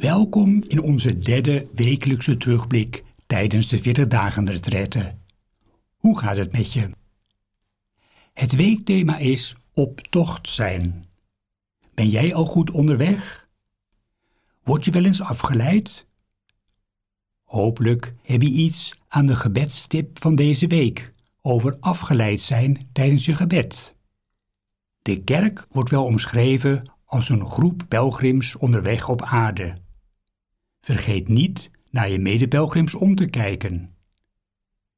Welkom in onze derde wekelijkse terugblik tijdens de 40 dagen retraite. Hoe gaat het met je? Het weekthema is op tocht zijn. Ben jij al goed onderweg? Word je wel eens afgeleid? Hopelijk heb je iets aan de gebedstip van deze week over afgeleid zijn tijdens je gebed. De kerk wordt wel omschreven als een groep pelgrims onderweg op aarde. Vergeet niet naar je medepelgrims om te kijken.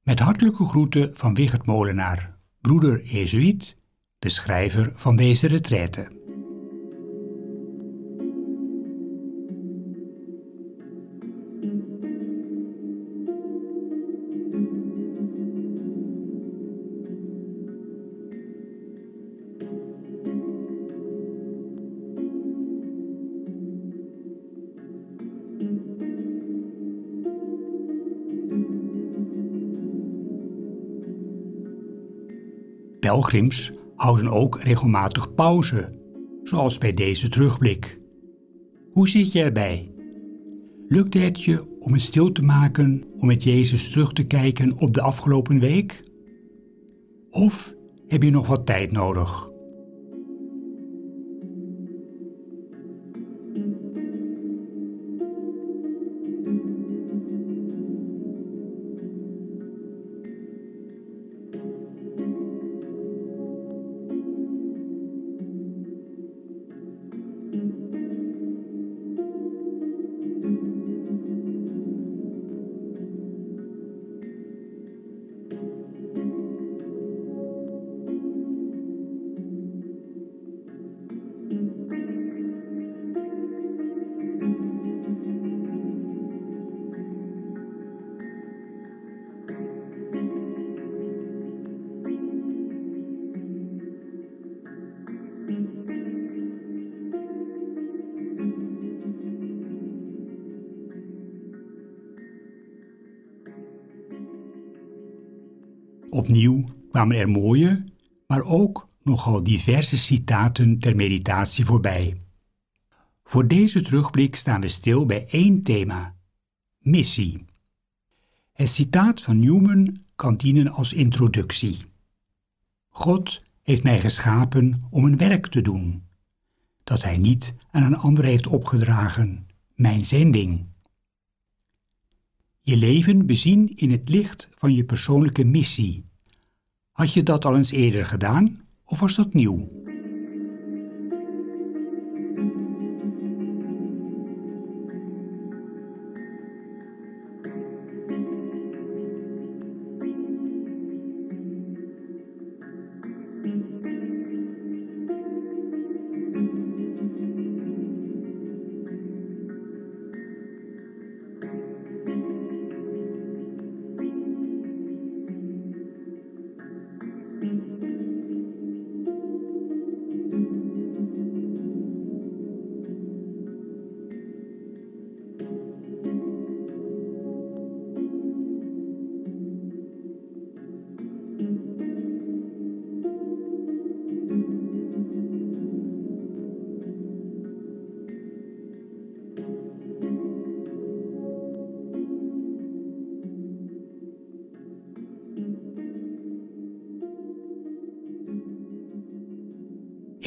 Met hartelijke groeten van Wigert Molenaar, broeder Jezuïet, de schrijver van deze retraite. Pelgrims houden ook regelmatig pauze, zoals bij deze terugblik. Hoe zit je erbij? Lukt het je om het stil te maken om met Jezus terug te kijken op de afgelopen week? Of heb je nog wat tijd nodig? Opnieuw kwamen er mooie, maar ook nogal diverse citaten ter meditatie voorbij. Voor deze terugblik staan we stil bij één thema: missie. Het citaat van Newman kan dienen als introductie. God heeft mij geschapen om een werk te doen, dat Hij niet aan een ander heeft opgedragen, mijn zending. Je leven bezien in het licht van je persoonlijke missie. Had je dat al eens eerder gedaan of was dat nieuw?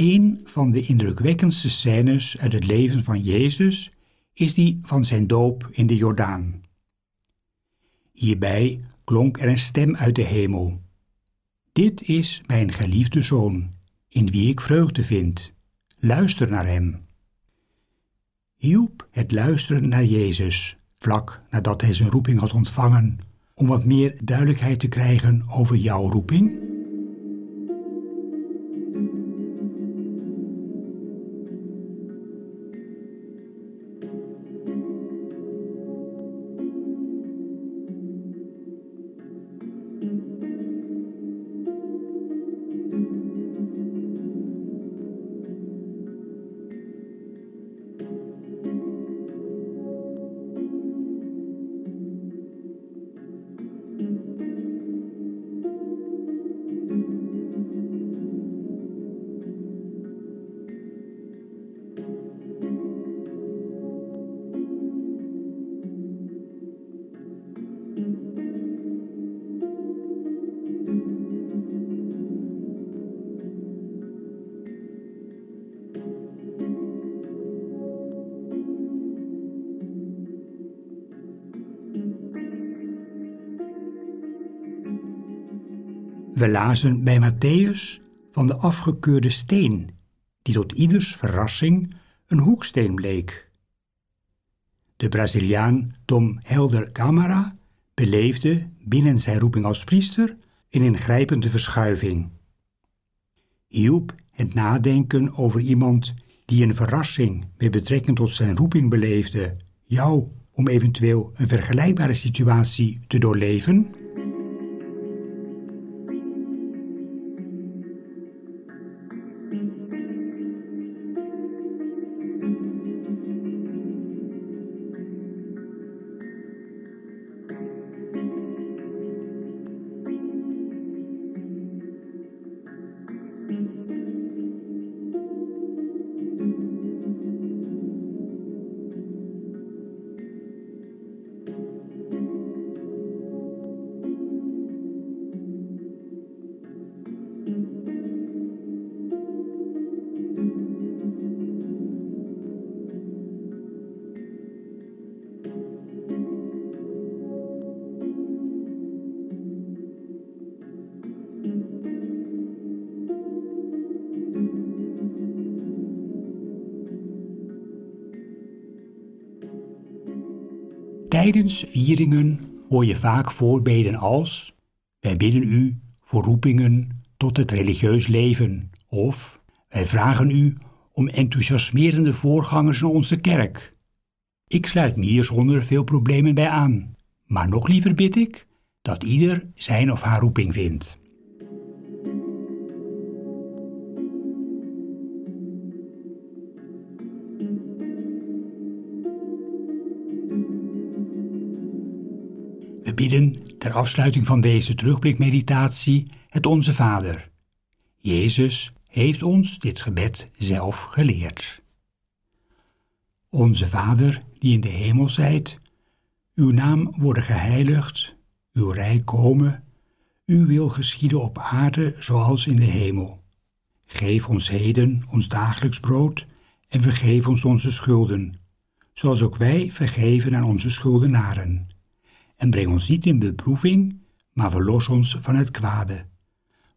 Een van de indrukwekkendste scènes uit het leven van Jezus is die van zijn doop in de Jordaan. Hierbij klonk er een stem uit de hemel. Dit is mijn geliefde zoon, in wie ik vreugde vind. Luister naar hem. Hielp het luisteren naar Jezus, vlak nadat hij zijn roeping had ontvangen, om wat meer duidelijkheid te krijgen over jouw roeping? We lazen bij Matthäus van de afgekeurde steen, die tot ieders verrassing een hoeksteen bleek. De Braziliaan Tom Helder Camara beleefde binnen zijn roeping als priester een ingrijpende verschuiving. Hielp het nadenken over iemand die een verrassing met betrekking tot zijn roeping beleefde, jou om eventueel een vergelijkbare situatie te doorleven? Mm-hmm. Tijdens vieringen hoor je vaak voorbeden als: Wij bidden u voor roepingen tot het religieus leven. Of wij vragen u om enthousiasmerende voorgangers in onze kerk. Ik sluit me hier zonder veel problemen bij aan, maar nog liever bid ik dat ieder zijn of haar roeping vindt. We bidden ter afsluiting van deze terugblikmeditatie het Onze Vader. Jezus heeft ons dit gebed zelf geleerd. Onze Vader, die in de hemel zijt, uw naam worden geheiligd, uw rijk komen, uw wil geschieden op aarde zoals in de hemel. Geef ons heden ons dagelijks brood en vergeef ons onze schulden, zoals ook wij vergeven aan onze schuldenaren en breng ons niet in beproeving, maar verlos ons van het kwade.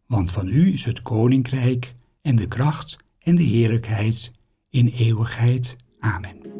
Want van u is het koninkrijk en de kracht en de heerlijkheid in eeuwigheid. Amen.